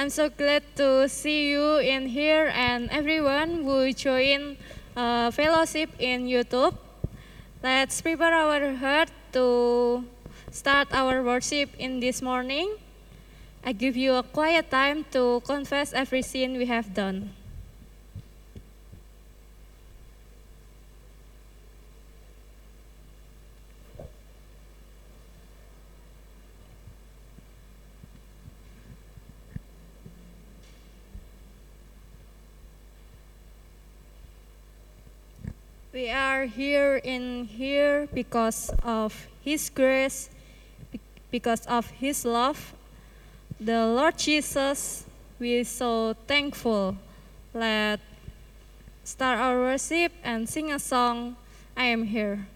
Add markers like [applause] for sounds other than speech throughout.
I'm so glad to see you in here and everyone who join uh, fellowship in YouTube. Let's prepare our heart to start our worship in this morning. I give you a quiet time to confess every sin we have done. We are here in here because of His grace, because of His love. The Lord Jesus, we are so thankful. Let start our worship and sing a song. I am here.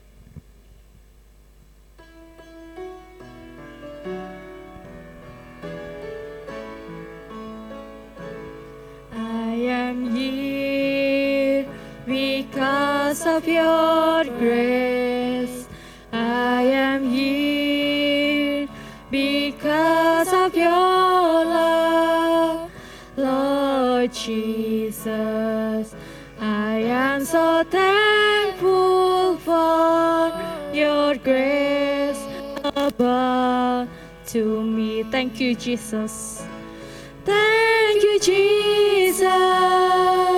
Because of your grace. I am here because of your love, Lord Jesus. I am so thankful for your grace above to me. Thank you, Jesus. Thank you, Jesus.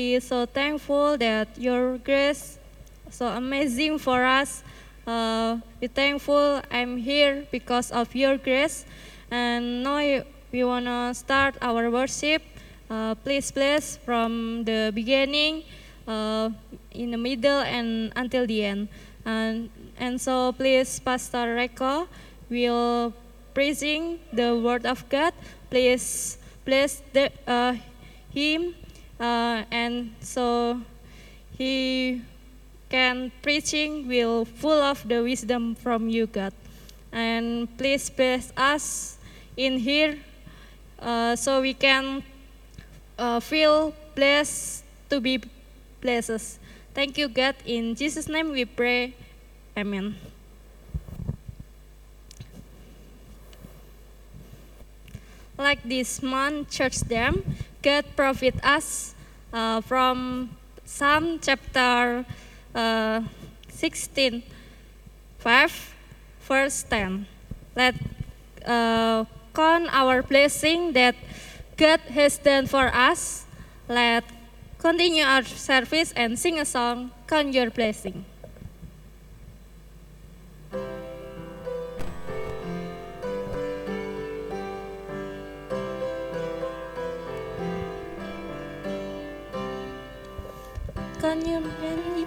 We so thankful that your grace so amazing for us. Uh, we thankful I'm here because of your grace. And now we want to start our worship. Uh, please from the beginning, uh, in the middle, and until the end. And, and so please, Pastor Eko will praising the word of God. Please bless the, uh, him, uh, and so he can preaching will full of the wisdom from you, God. And please bless us in here, uh, so we can uh, feel blessed to be blessed. Thank you, God. In Jesus' name we pray. Amen. Like this month, church them, God profit us uh, from Psalm chapter uh, 16, 5, verse 10. Let uh, count our blessing that God has done for us. Let continue our service and sing a song, Count Your Blessing. Count your blessing.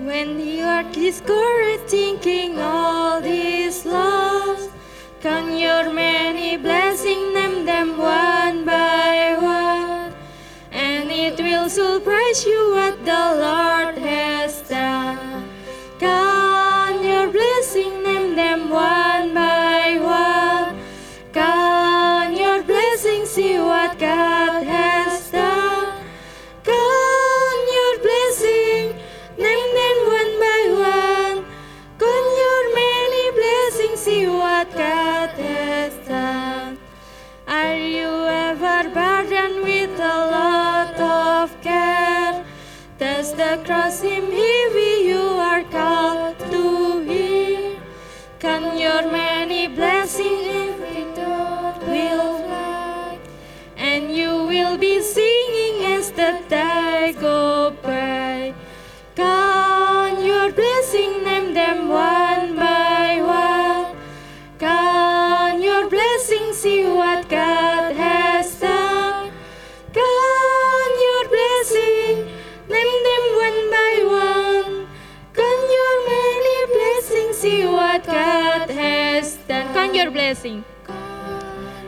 When you are discouraged, thinking all this lost, count your many blessings, name them one by one, and it will surprise you what the Lord has done. Count your blessings, name them one by the seem heavy? You Count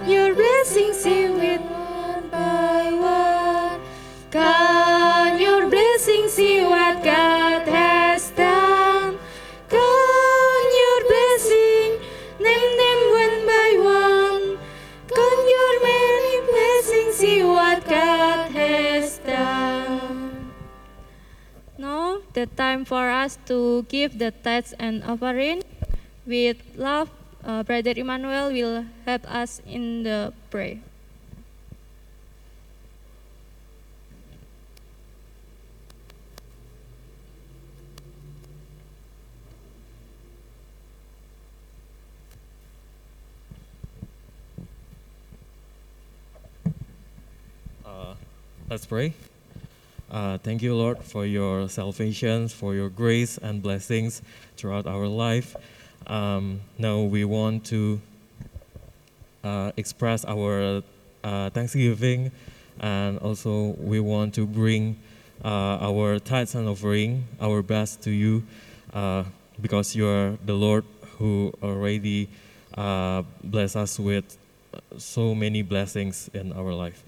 your blessing. See with one by one. Count your blessings, see what God has done. Count your blessing, name them one by one. Count your many blessings, see what God has done. Now, the time for us to give the tithes and offering. With love, uh, Brother Emmanuel will help us in the prayer. Uh, let's pray. Uh, thank you, Lord, for your salvation, for your grace and blessings throughout our life. Um, now we want to uh, express our uh, thanksgiving, and also we want to bring uh, our tithes and offering, our best to you, uh, because you are the Lord who already uh, bless us with so many blessings in our life.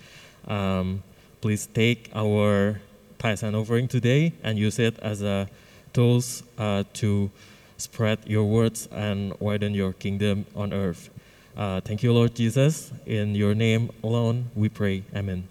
Um, please take our tithes and offering today and use it as a tools uh, to spread your words and widen your kingdom on earth. Uh, thank you, Lord Jesus. In your name alone, we pray. Amen.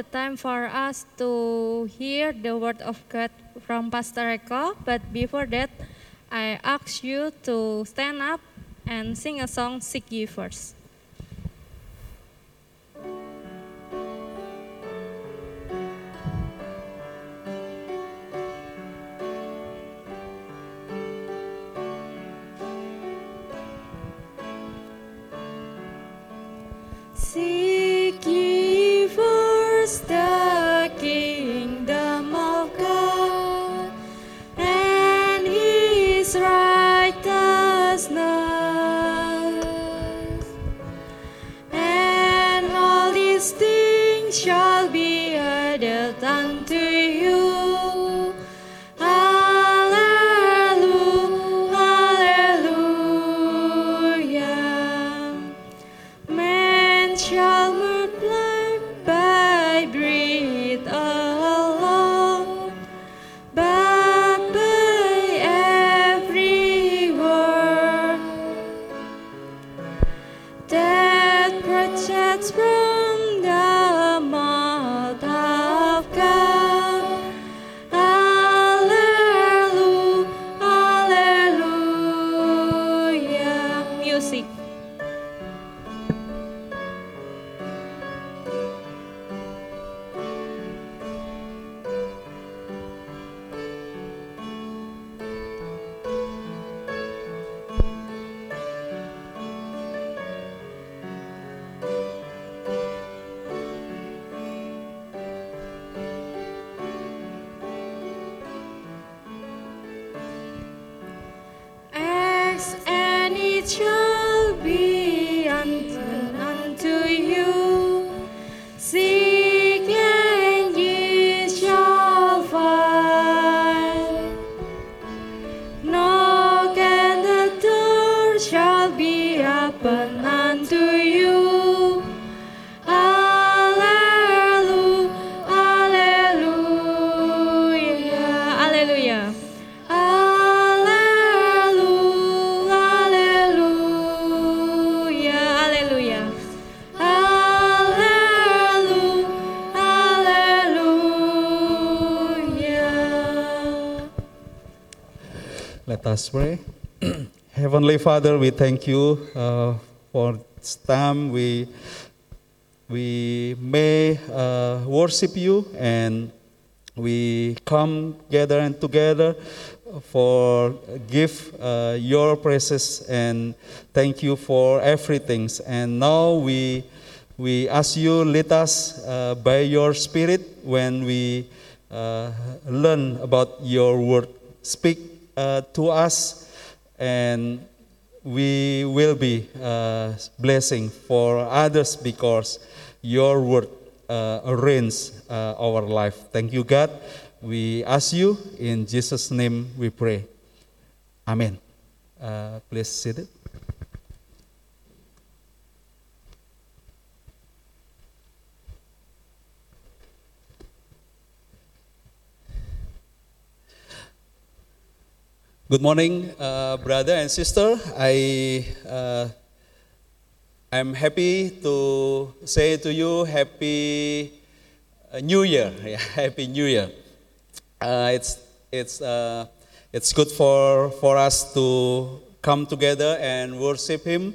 The time for us to hear the word of God from Pastor Eko. But before that, I ask you to stand up and sing a song, Seek Ye First. Us pray. [clears throat] Heavenly Father, we thank you uh, for this time we we may uh, worship you and we come together and together for give uh, your praises and thank you for everything. And now we we ask you lead us uh, by your Spirit when we uh, learn about your word. Speak uh, to us, and we will be uh, blessing for others because your word uh, reigns uh, our life. Thank you, God. We ask you in Jesus' name. We pray. Amen. Uh, please sit it. Good morning, uh, brother and sister. I uh, I'm happy to say to you, Happy uh, New Year. [laughs] Yeah, Happy New Year. Uh, it's it's uh, it's good for for us to come together and worship Him.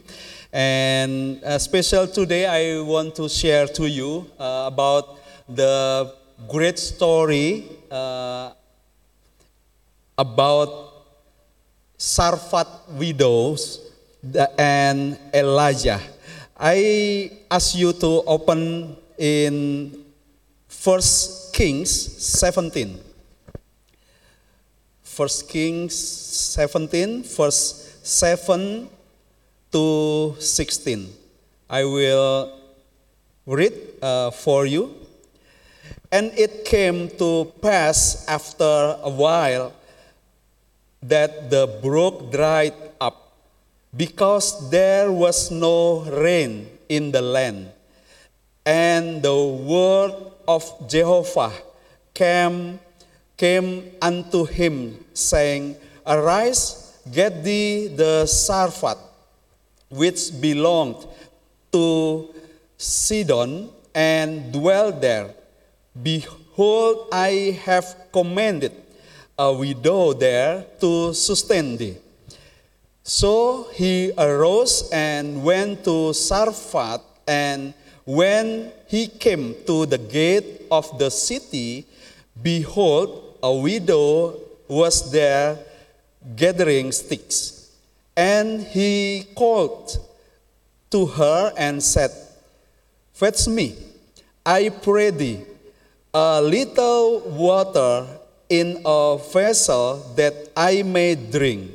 And uh, special today, I want to share to you about the great story about Sarfat widows and Elijah. I ask you to open in First Kings 17. First Kings 17, verse 7 to 16. I will read uh, for you. And it came to pass after a while that the brook dried up because there was no rain in the land. And the word of Jehovah came, came unto him, saying, Arise, get thee the Sarfat, which belonged to Sidon, and dwell there. Behold, I have commanded a widow there to sustain thee. So he arose and went to Sarfat, and when he came to the gate of the city, behold, a widow was there gathering sticks. And he called to her and said, Fetch me, I pray thee, a little water in a vessel that I may drink.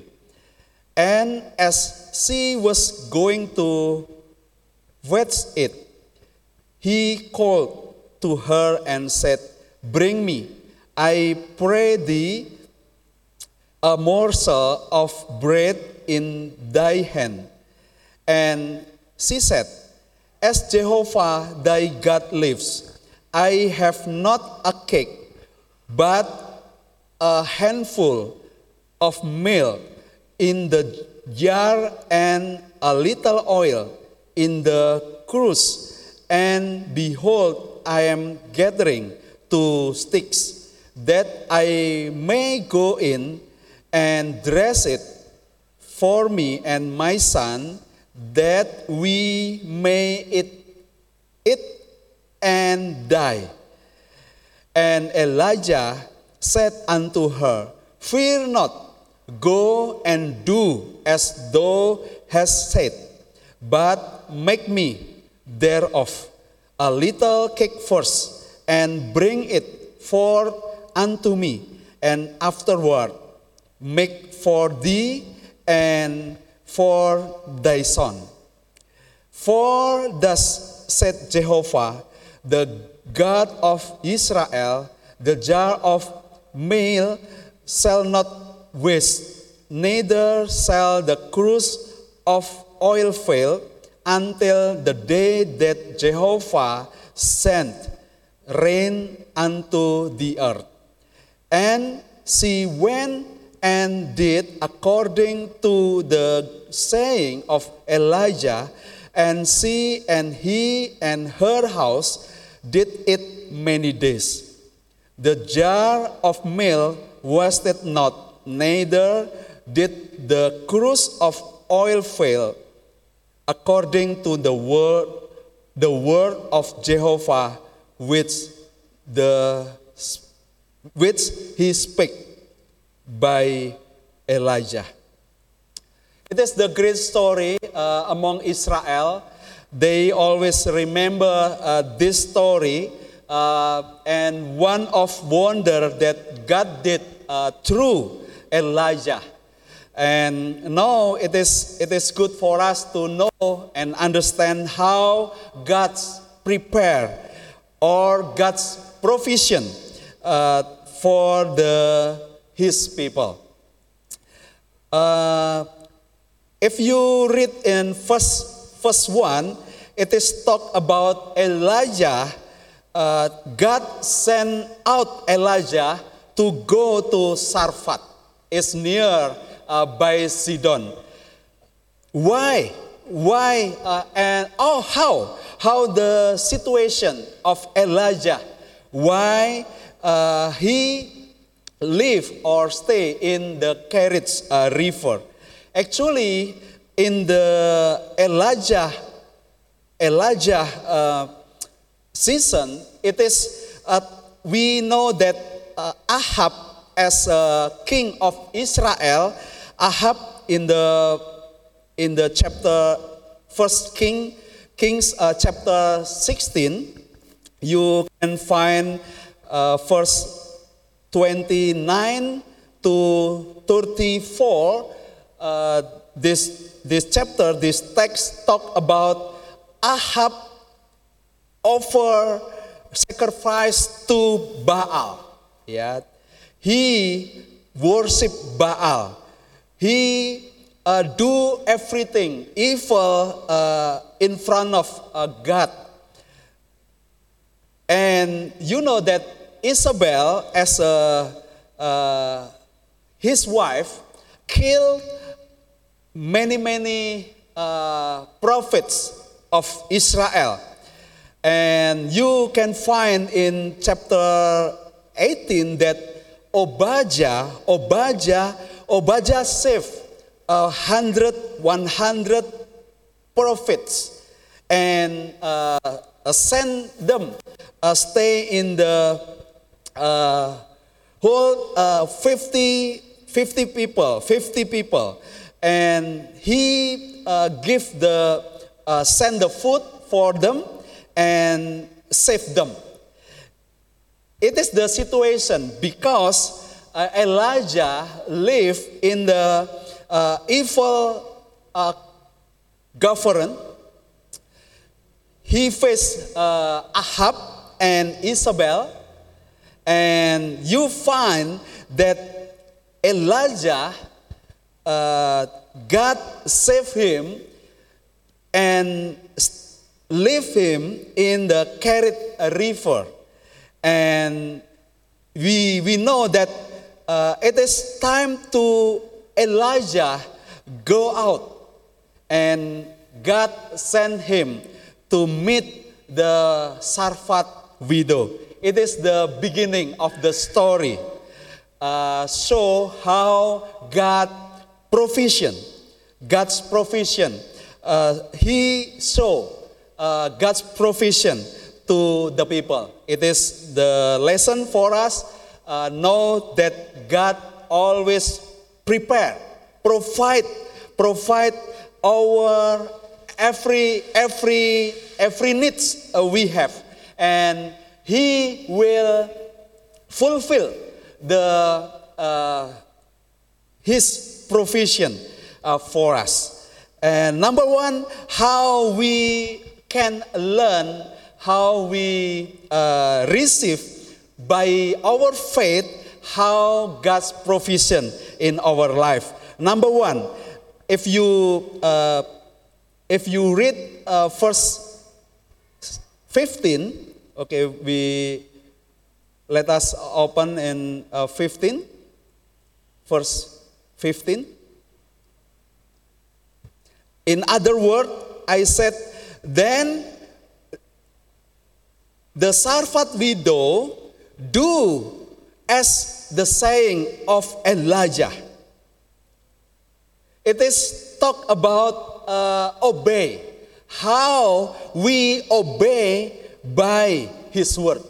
And as she was going to fetch it, he called to her and said, bring me, I pray thee, a morsel of bread in thy hand. And she said, As Jehovah thy God lives, I have not a cake, but a handful of milk in the jar and a little oil in the cruse. And behold, I am gathering two sticks, that I may go in and dress it for me and my son, that we may eat it and die. And Elijah said unto her, Fear not, go and do as thou hast said, but make me thereof a little cake first, and bring it forth unto me, and afterward make for thee and for thy son. For thus said Jehovah, the God of Israel, the jar of meal shall not waste, neither shall the cruse of oil fail until the day that Jehovah sent rain unto the earth. And she went and did according to the saying of Elijah, and she and he and her house did it many days. The jar of meal wasted not, neither did the cruse of oil fail, according to the word, the word of Jehovah, which the which he spake by Elijah. It is the great story uh, among Israel. They always remember uh, this story uh, and one of wonder that God did uh, through Elijah. And now it is, it is good for us to know and understand how God's prepare or God's provision uh, for the his people. Uh, if you read in first, first one, it is talk about Elijah. Uh, God sent out Elijah to go to Sarfat. It's near uh, by Sidon. Why? Why? Uh, and oh, how? How the situation of Elijah? Why uh, he live or stay in the Kerit uh, River. Actually, in the Elijah Elijah uh, season, it is uh, we know that uh, Ahab as a king of Israel, Ahab in the in the chapter First King Kings uh, chapter 16, you can find uh, first 29 to 34, uh, this, this chapter, this text talk about Ahab offer sacrifice to Baal. Yeah. He worship Baal. He uh, do everything evil uh, in front of uh, God. And you know that Isabel, as a, uh, his wife, killed many, many uh, prophets of Israel. And you can find in chapter 18 that Obadiah, Obadiah, Obadiah saved a hundred, one hundred prophets and uh, sent them uh, stay in the uh, whole uh, 50, 50 people, 50 people, and he uh, give the uh, send the food for them and save them. It is the situation because uh, Elijah lived in the uh, evil uh, government. He faced uh, Ahab and Isabel and you find that Elijah, uh, God saved him and leave him in the Kerit River. And we, we know that uh, it is time to Elijah go out and God sent him to meet the Sarfat widow. It is the beginning of the story. Uh, show how God provision, God's provision. Uh, he show uh, God's provision to the people. It is the lesson for us. Uh, know that God always prepare, provide, provide our every every every needs uh, we have, and He will fulfill the uh, His provision uh, for us. And number one, how we can learn, how we uh, receive by our faith, how God's provision in our life. Number one, if you uh, if you read uh, verse 15, okay, we let us open in uh, 15, verse 15. In other words, I said, then the Sarfat widow do as the saying of Elijah. It is talk about uh, obey, how we obey by His word.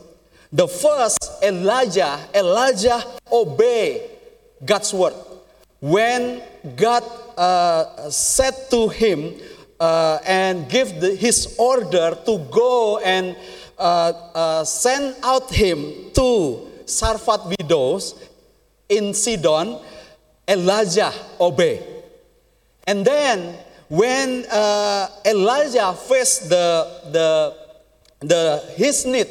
The first Elijah, Elijah obey God's word. When God uh, said to him uh, and give the, his order to go and uh, uh, send out him to Sarfat widows in Sidon, Elijah obey. And then when uh, Elijah faced the, the, the, his need,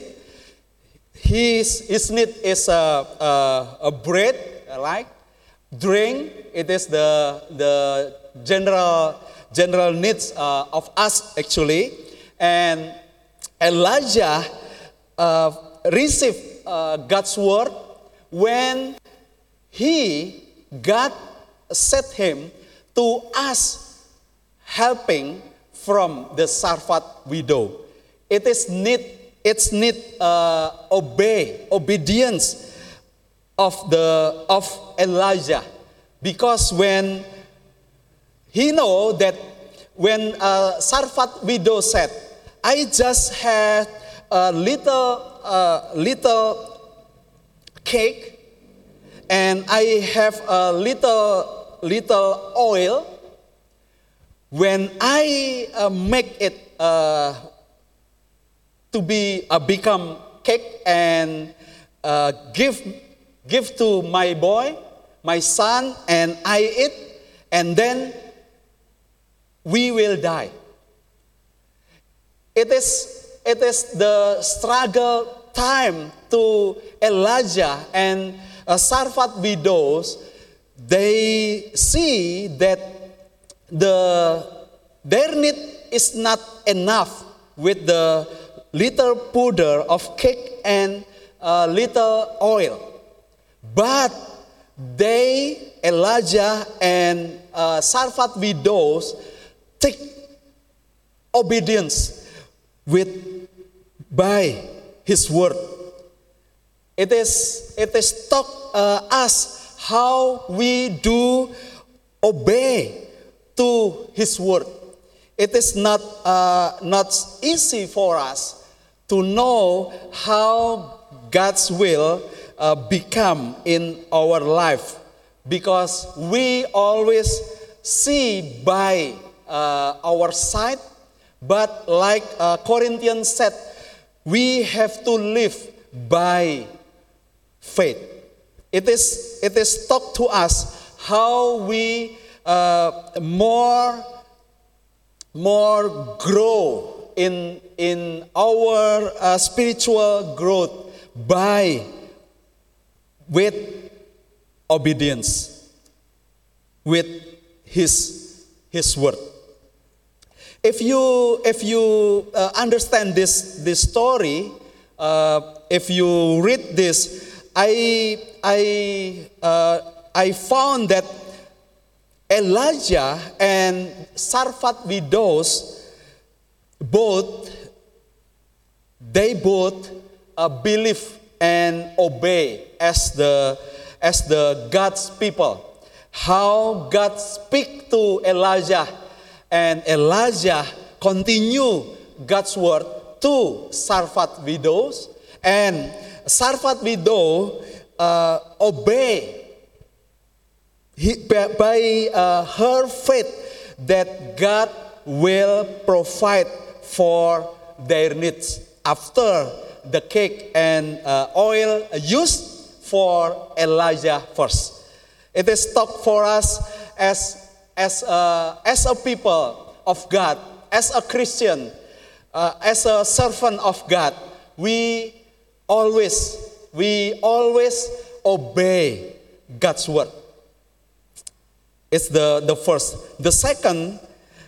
his, his need is a, a, a bread, like drink. It is the, the general, general needs uh, of us actually. And Elijah uh, received uh, God's word when he, God set him to ask helping from the Sarfat widow. It is need, it's need uh, obey, obedience of the of Elijah, because when he know that when uh, Sarfat widow said, "I just had a little little cake, and I have a little little oil." When I uh, make it uh, to be uh, become cake and uh, give give to my boy, my son, and I eat, and then we will die. It is it is the struggle time to Elijah and uh, Sarfat widows. They see that the their need is not enough with the little powder of cake and uh, little oil. But they, Elijah and uh, Sarfat widows, take obedience with by his word. It is it is taught uh, us how we do obey to his word. It is not uh, not easy for us to know how God's will uh, become in our life because we always see by uh, our side, but like uh, Corinthians said, we have to live by faith. It is, it is taught to us how we uh, more, more grow in, in our uh, spiritual growth by with obedience, with his, his word. If you, if you uh, understand this, this story, uh, if you read this, I, I, uh, I found that Elijah and Sarfat widows both they both uh, believe and obey as the as the God's people. How God speak to Elijah and Elijah continue God's word to Sarfat widows and Sarfat widow uh, obey he, by uh, her faith that God will provide for their needs after the cake and uh, oil used for Elijah first. It is taught for us as, as, a, as a people of God, as a Christian, uh, as a servant of God, we always, we always obey God's word. It's the, the first. The second,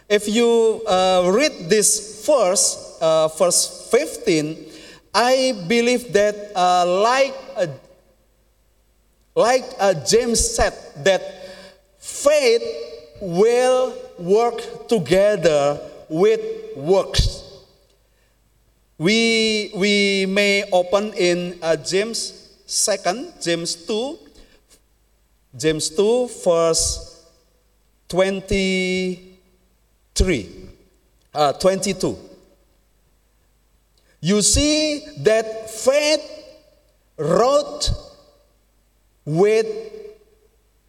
if you uh, read this verse, uh, verse 15, I believe that uh, like, uh, like James said, that faith will work together with works. We, we may open in uh, James 2nd, James 2, James 2, verse 23, uh, 22. You see that faith wrote with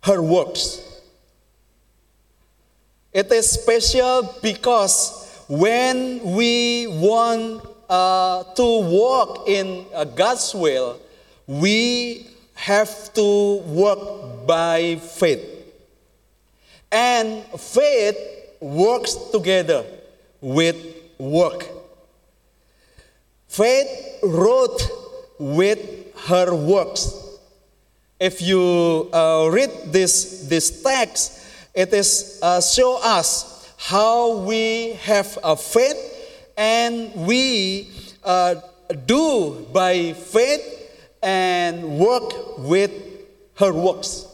her works. It is special because when we want uh, to walk in uh, God's will, we have to work by faith. And faith works together with work. Faith wrote with her works. If you uh, read this, this text, it is uh, show us how we have a faith and we uh, do by faith and work with her works.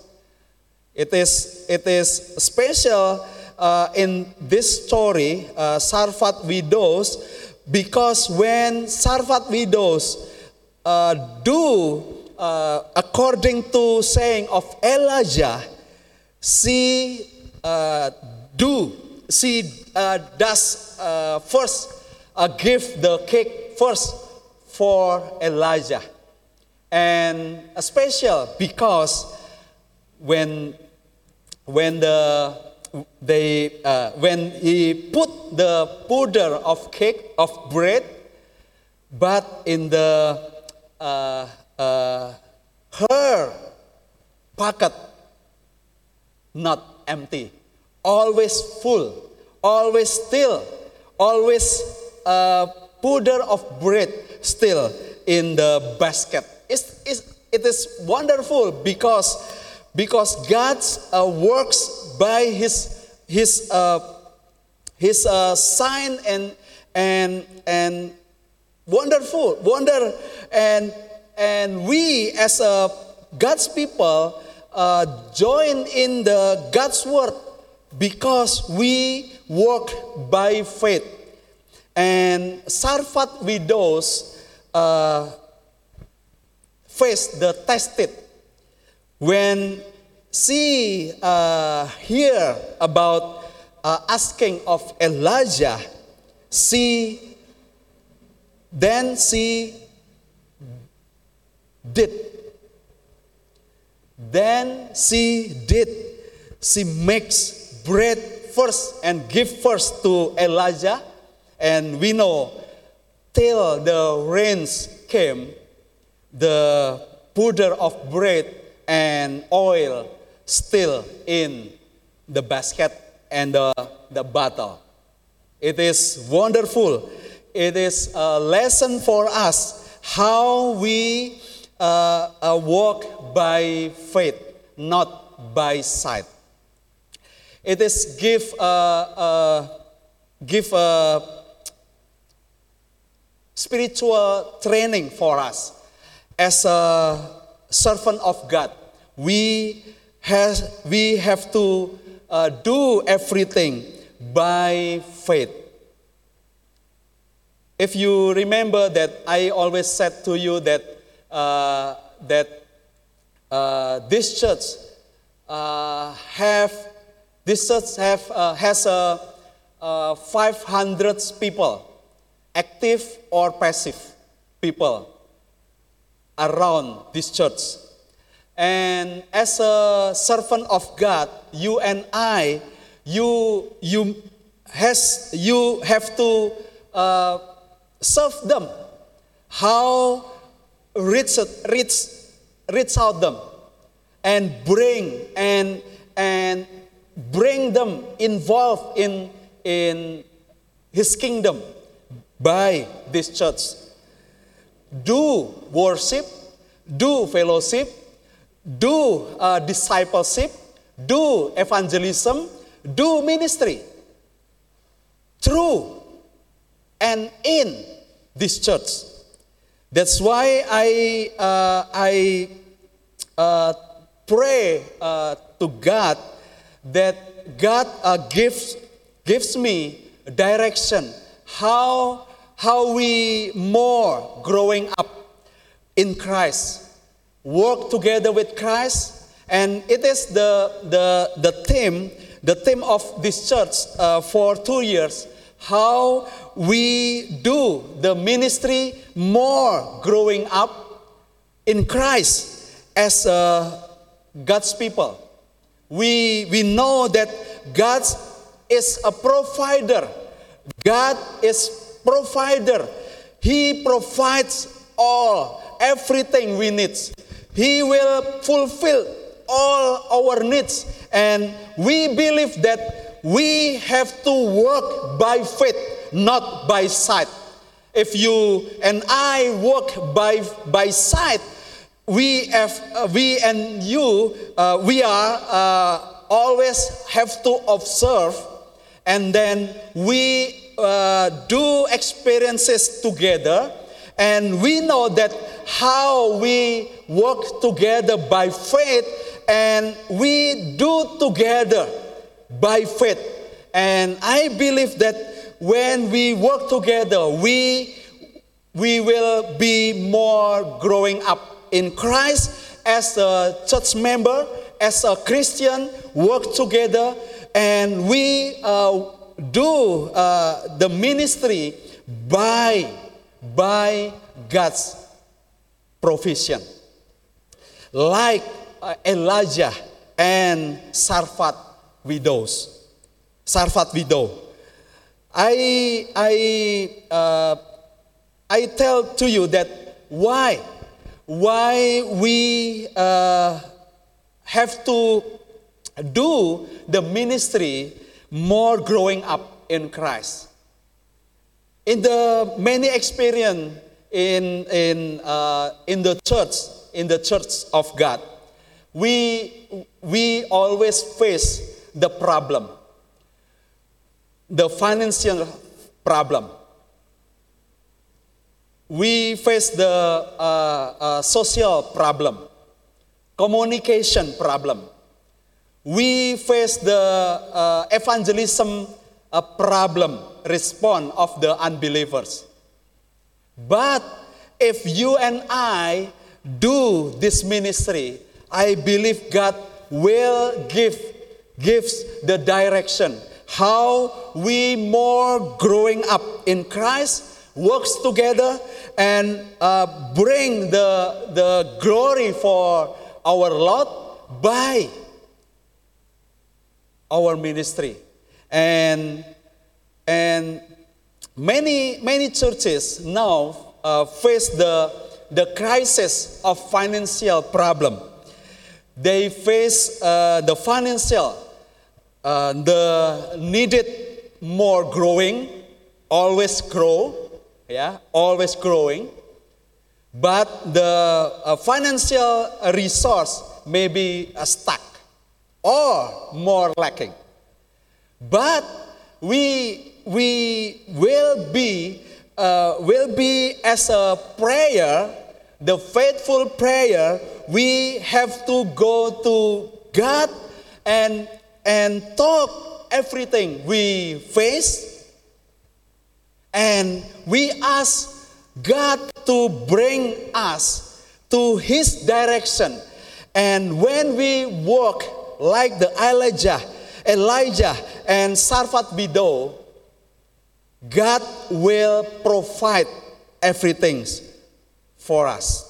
It is, it is special uh, in this story, uh, Sarfat widows, because when Sarfat widows uh, do uh, according to saying of Elijah, she uh, do, she uh, does first give the cake first for Elijah. And special because when when the they uh, when he put the powder of cake of bread, but in the uh, uh, her pocket not empty, always full, always still, always uh, powder of bread still in the basket. It's, it's, it is wonderful because because God uh, works by His His uh, His uh, sign and and and wonderful wonder and and we as a God's people uh, join in the God's word because we walk by faith and Sarfat widows uh, face the tested when she uh, hear about uh, asking of Elijah, she then she did. Then she did. She makes bread first and give first to Elijah. And we know till the rains came, the powder of bread and oil still in the basket and the, the bottle. It is wonderful. It is a lesson for us how we uh, uh, walk by faith, not by sight. It is give uh, uh, give a spiritual training for us as a servant of God. We has we have to uh, do everything by faith. If you remember that I always said to you that uh, that uh, this church uh, have this church have uh, has a, uh, 500 people, active or passive people around this church. And as a servant of God, you and I, you, you, has, you have to uh, serve them. How reach, out them and bring and, and bring them involved in, in his kingdom by this church. Do worship, do fellowship, do uh, discipleship, do evangelism, do ministry through and in this church. That's why I, uh, I uh, pray uh, to God that God uh, gives, gives me direction how, how we more growing up in Christ work together with Christ. And it is the, the, the theme, the theme of this church uh, for two years, how we do the ministry more growing up in Christ as uh, God's people. We, we know that God is a provider. God is provider. He provides all, everything we need. He will fulfill all our needs. And we believe that we have to work by faith, not by sight. If you and I work by, by sight, we, have, uh, we and you, uh, we are uh, always have to observe and then we uh, do experiences together and we know that how we work together by faith and we do together by faith. And I believe that when we work together, we, we will be more growing up in Christ as a church member, as a Christian, work together, and we uh, do uh, the ministry by by God's provision. Like uh, Elijah and Sarfat widows. Sarfat widow. I, I, uh, I tell to you that why? Why we uh, have to do the ministry more growing up in Christ in the many experience in, in, uh, in the church, in the church of God, we, we always face the problem, the financial problem. We face the uh, uh, social problem, communication problem. We face the uh, evangelism a problem response of the unbelievers. But if you and I do this ministry, I believe God will give gives the direction how we more growing up in Christ works together and uh, bring the, the glory for our Lord by our ministry. And, and many, many churches now uh, face the, the crisis of financial problem. They face uh, the financial, uh, the needed more growing, always grow, yeah, always growing. but the uh, financial resource may be uh, stuck or more lacking. But we, we will be uh, will be as a prayer, the faithful prayer, we have to go to God and, and talk everything we face. And we ask God to bring us to His direction. And when we walk like the Elijah, Elijah and Sarfat Bido, God will provide everything for us.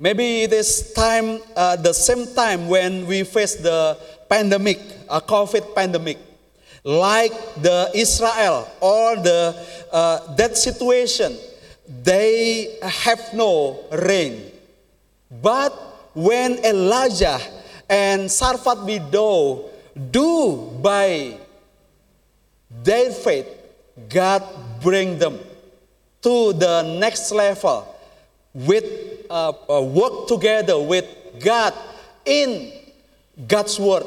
Maybe this time, uh, the same time when we face the pandemic, a COVID pandemic, like the Israel or the uh, that situation, they have no rain. But when Elijah and Sarfat Bido do by their faith, God bring them to the next level with uh, uh, work together with God in God's word.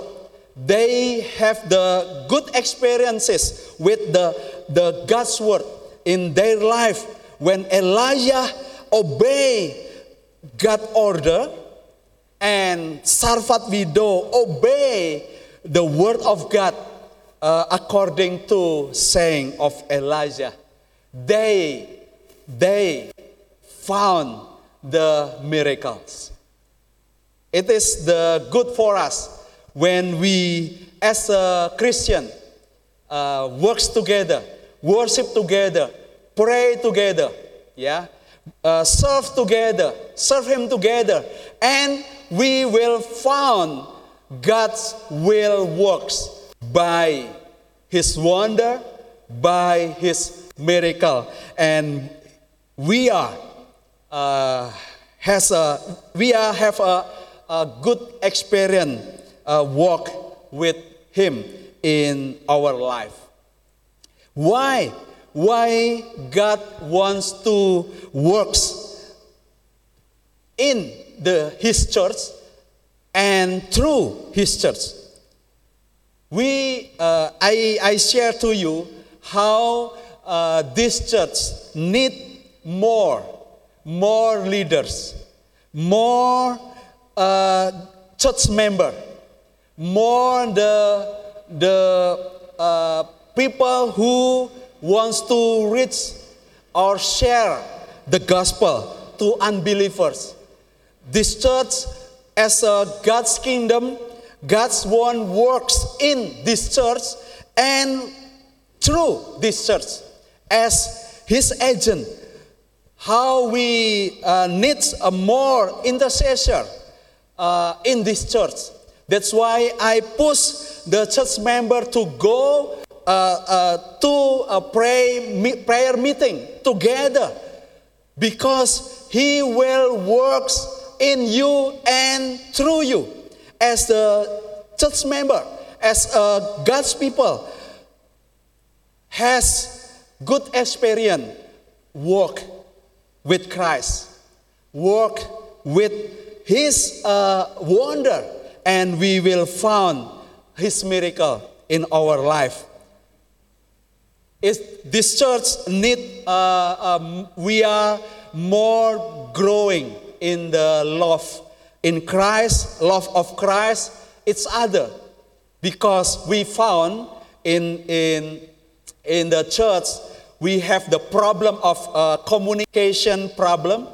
They have the good experiences with the, the God's word in their life. When Elijah obey God's order and Sarfat Widow obey the word of God uh, according to saying of Elijah. They, they found the miracles. It is the good for us when we, as a Christian, uh, works together, worship together, pray together, yeah, uh, serve together, serve Him together, and we will found God's will works by his wonder, by his miracle. And we are uh, has a we are have a, a good experience uh, walk with him in our life. Why? Why God wants to works in the his church and through his church we, uh, I, I share to you how uh, this church need more, more leaders, more uh, church member, more the, the uh, people who wants to reach or share the gospel to unbelievers. This church as a God's kingdom God's one works in this church and through this church as his agent. How we uh, need a more intercessor uh, in this church. That's why I push the church member to go uh, uh to a pray, me, prayer meeting together because he will works in you and through you as the church member, as a God's people, has good experience, work with Christ, work with His uh, wonder, and we will find His miracle in our life. Is this church need? Uh, um, we are more growing in the love in Christ, love of Christ, it's other. Because we found in, in, in the church, we have the problem of uh, communication problem,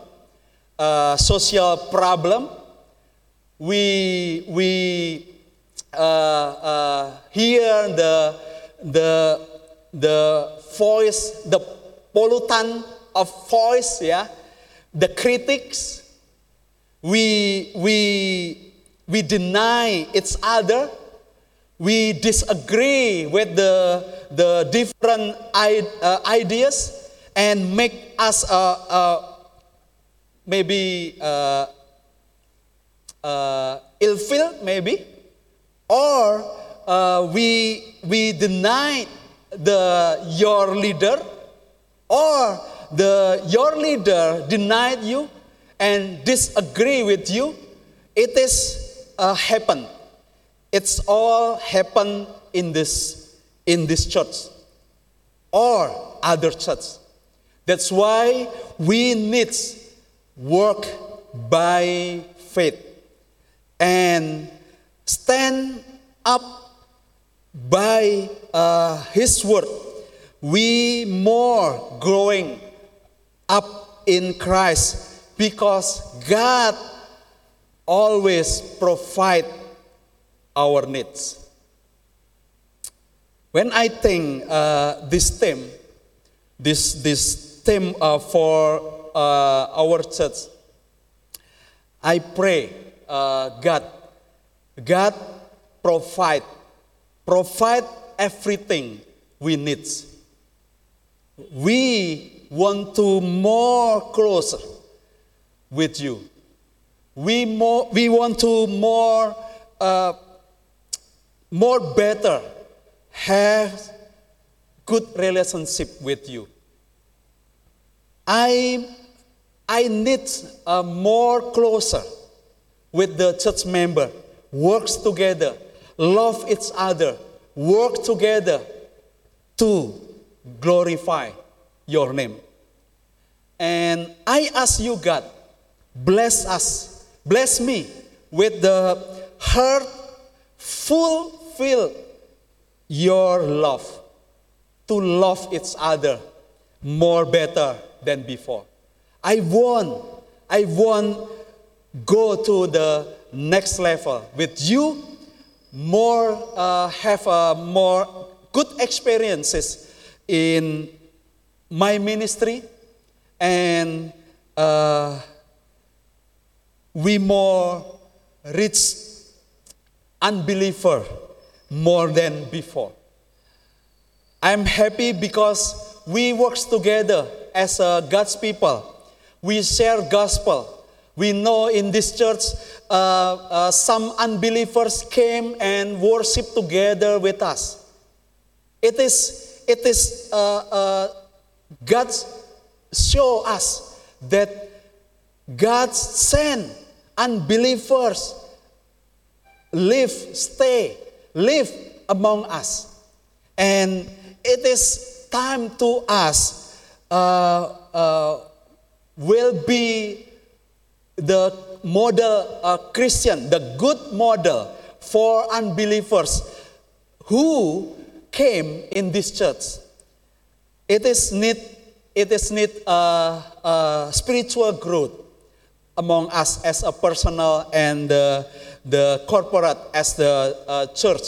uh, social problem. We, we uh, uh hear the, the, the voice, the pollutant of voice, yeah, the critics, we, we, we deny each other, we disagree with the, the different uh, ideas and make us uh, uh, maybe uh, uh, ill feel maybe. Or uh, we we deny the your leader. Or the, your leader denied you and disagree with you, it is uh, happen. It's all happen in this, in this church or other church. That's why we need work by faith and stand up by uh, His word. We more growing up in Christ because God always provide our needs. When I think uh, this theme, this this theme uh, for uh, our church, I pray uh, God, God provide provide everything we need. We want to more closer with you. We more we want to more uh, more better have good relationship with you. I, I need a more closer with the church member, works together, love each other, work together to glorify your name. And I ask you, God, bless us, bless me with the heart fulfilled your love, to love each other more better than before. I want, I want go to the next level with you, more uh, have a more good experiences in my ministry, and uh, we more reach unbeliever more than before. I'm happy because we work together as God's people. We share gospel. We know in this church uh, uh, some unbelievers came and worship together with us. It is, it is uh, uh, God show us that God sent unbelievers live, stay live among us. And it is time to us uh, uh, will be the model uh, Christian, the good model for unbelievers who came in this church. It is need, it is need uh, uh, spiritual growth among us as a personal and uh, the corporate as the uh, church.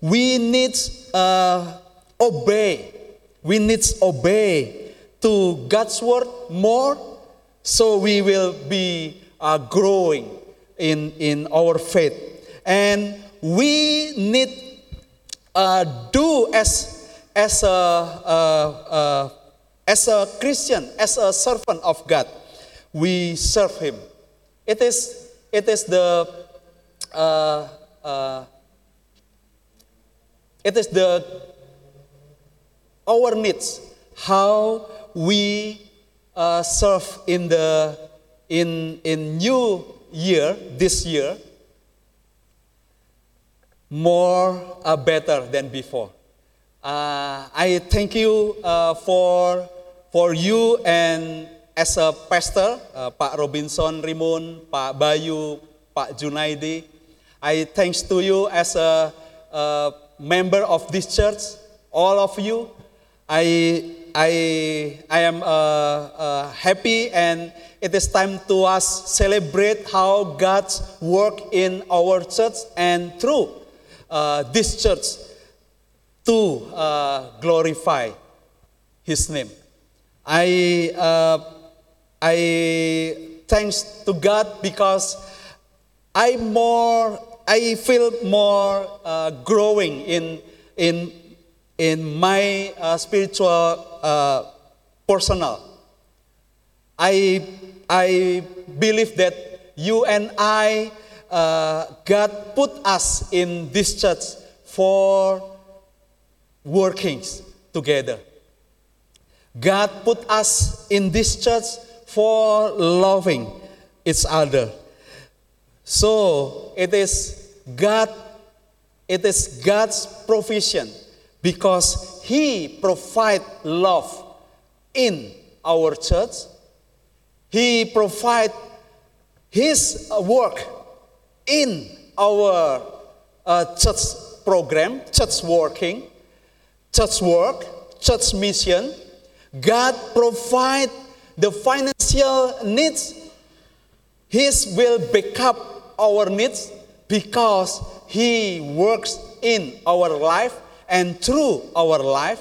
We need uh, obey. We need obey to God's word more, so we will be uh, growing in in our faith, and we need uh, do as as a uh, uh, as a Christian, as a servant of God, we serve Him. It is it is the uh, uh, it is the our needs how we uh, serve in the in in new year this year more uh, better than before. Uh, I thank you uh, for for you and as a pastor, uh, Pak Robinson Rimun, Pak Bayu, Pak Junaidi, I thanks to you as a, a member of this church, all of you. I, I, I am uh, uh, happy and it is time to us celebrate how God's work in our church and through uh, this church to uh, glorify His name. I, uh, I thanks to God because I more I feel more uh, growing in in in my uh, spiritual uh, personal. I I believe that you and I uh, God put us in this church for workings together. God put us in this church for loving each other. So it is God, it is God's provision because He provide love in our church. He provide His work in our uh, church program, church working, church work, church mission. God provide the financial needs. His will back up our needs because He works in our life and through our life.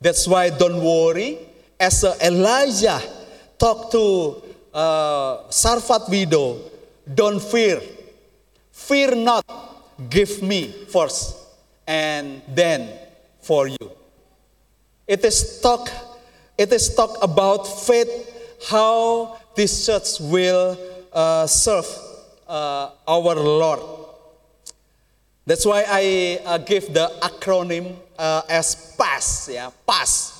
That's why don't worry. As Elijah talked to uh, Sarfat widow, don't fear. Fear not. Give me first, and then for you. It is talk. It is talk about faith. How this church will uh, serve uh, our Lord That's why I uh, give the acronym uh, as PAS ya, PAS.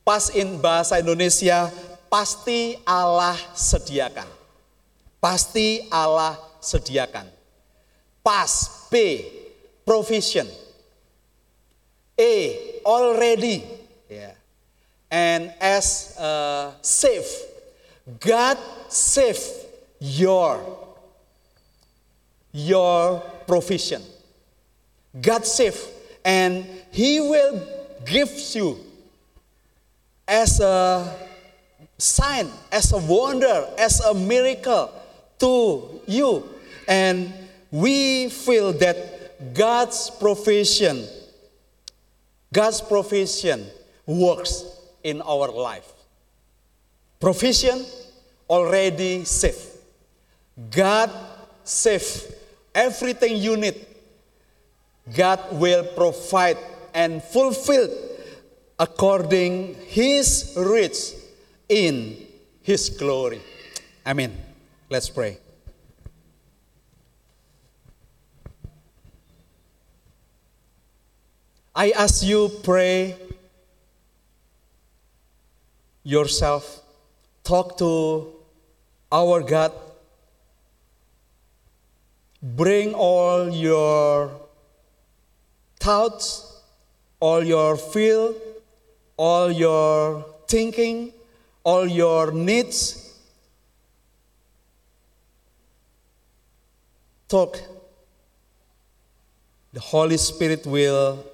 PAS in bahasa Indonesia pasti Allah sediakan. Pasti Allah sediakan. PAS P provision. A already ya. And S uh, save. God save your your provision. God save, and He will give you as a sign, as a wonder, as a miracle to you. And we feel that God's provision, God's provision works in our life. Provision already safe. God save everything you need God will provide and fulfill according his rich in his glory. Amen. Let's pray. I ask you pray yourself talk to our God bring all your thoughts, all your feel, all your thinking, all your needs. Talk. The Holy Spirit will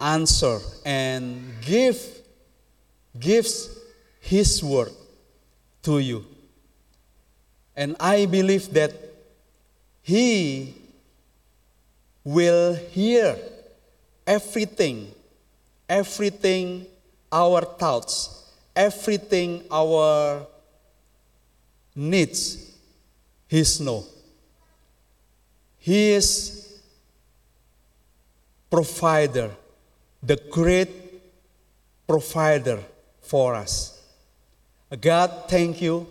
answer and give gives his word to you. And I believe that he will hear everything, everything our thoughts, everything our needs. He's no. He is provider, the great provider for us. God, thank you.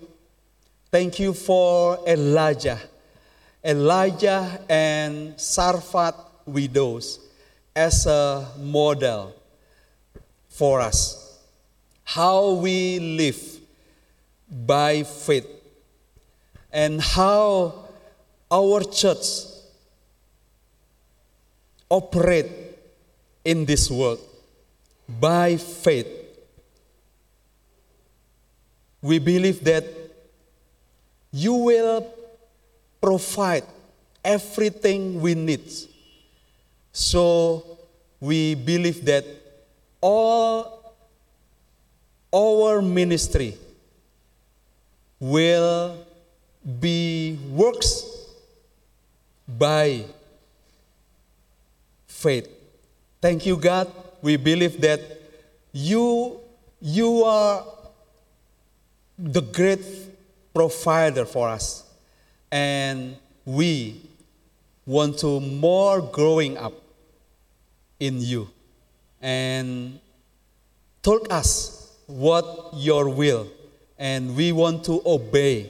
Thank you for Elijah. Elijah and Sarfat widows as a model for us. How we live by faith and how our church operate in this world by faith. We believe that you will provide everything we need. So we believe that all our ministry will be works by faith. Thank you, God. We believe that you, you are the great provider for us and we want to more growing up in you and told us what your will and we want to obey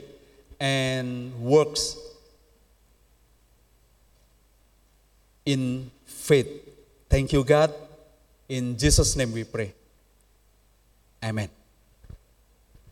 and works in faith thank you god In Jesus' name we pray. Amen.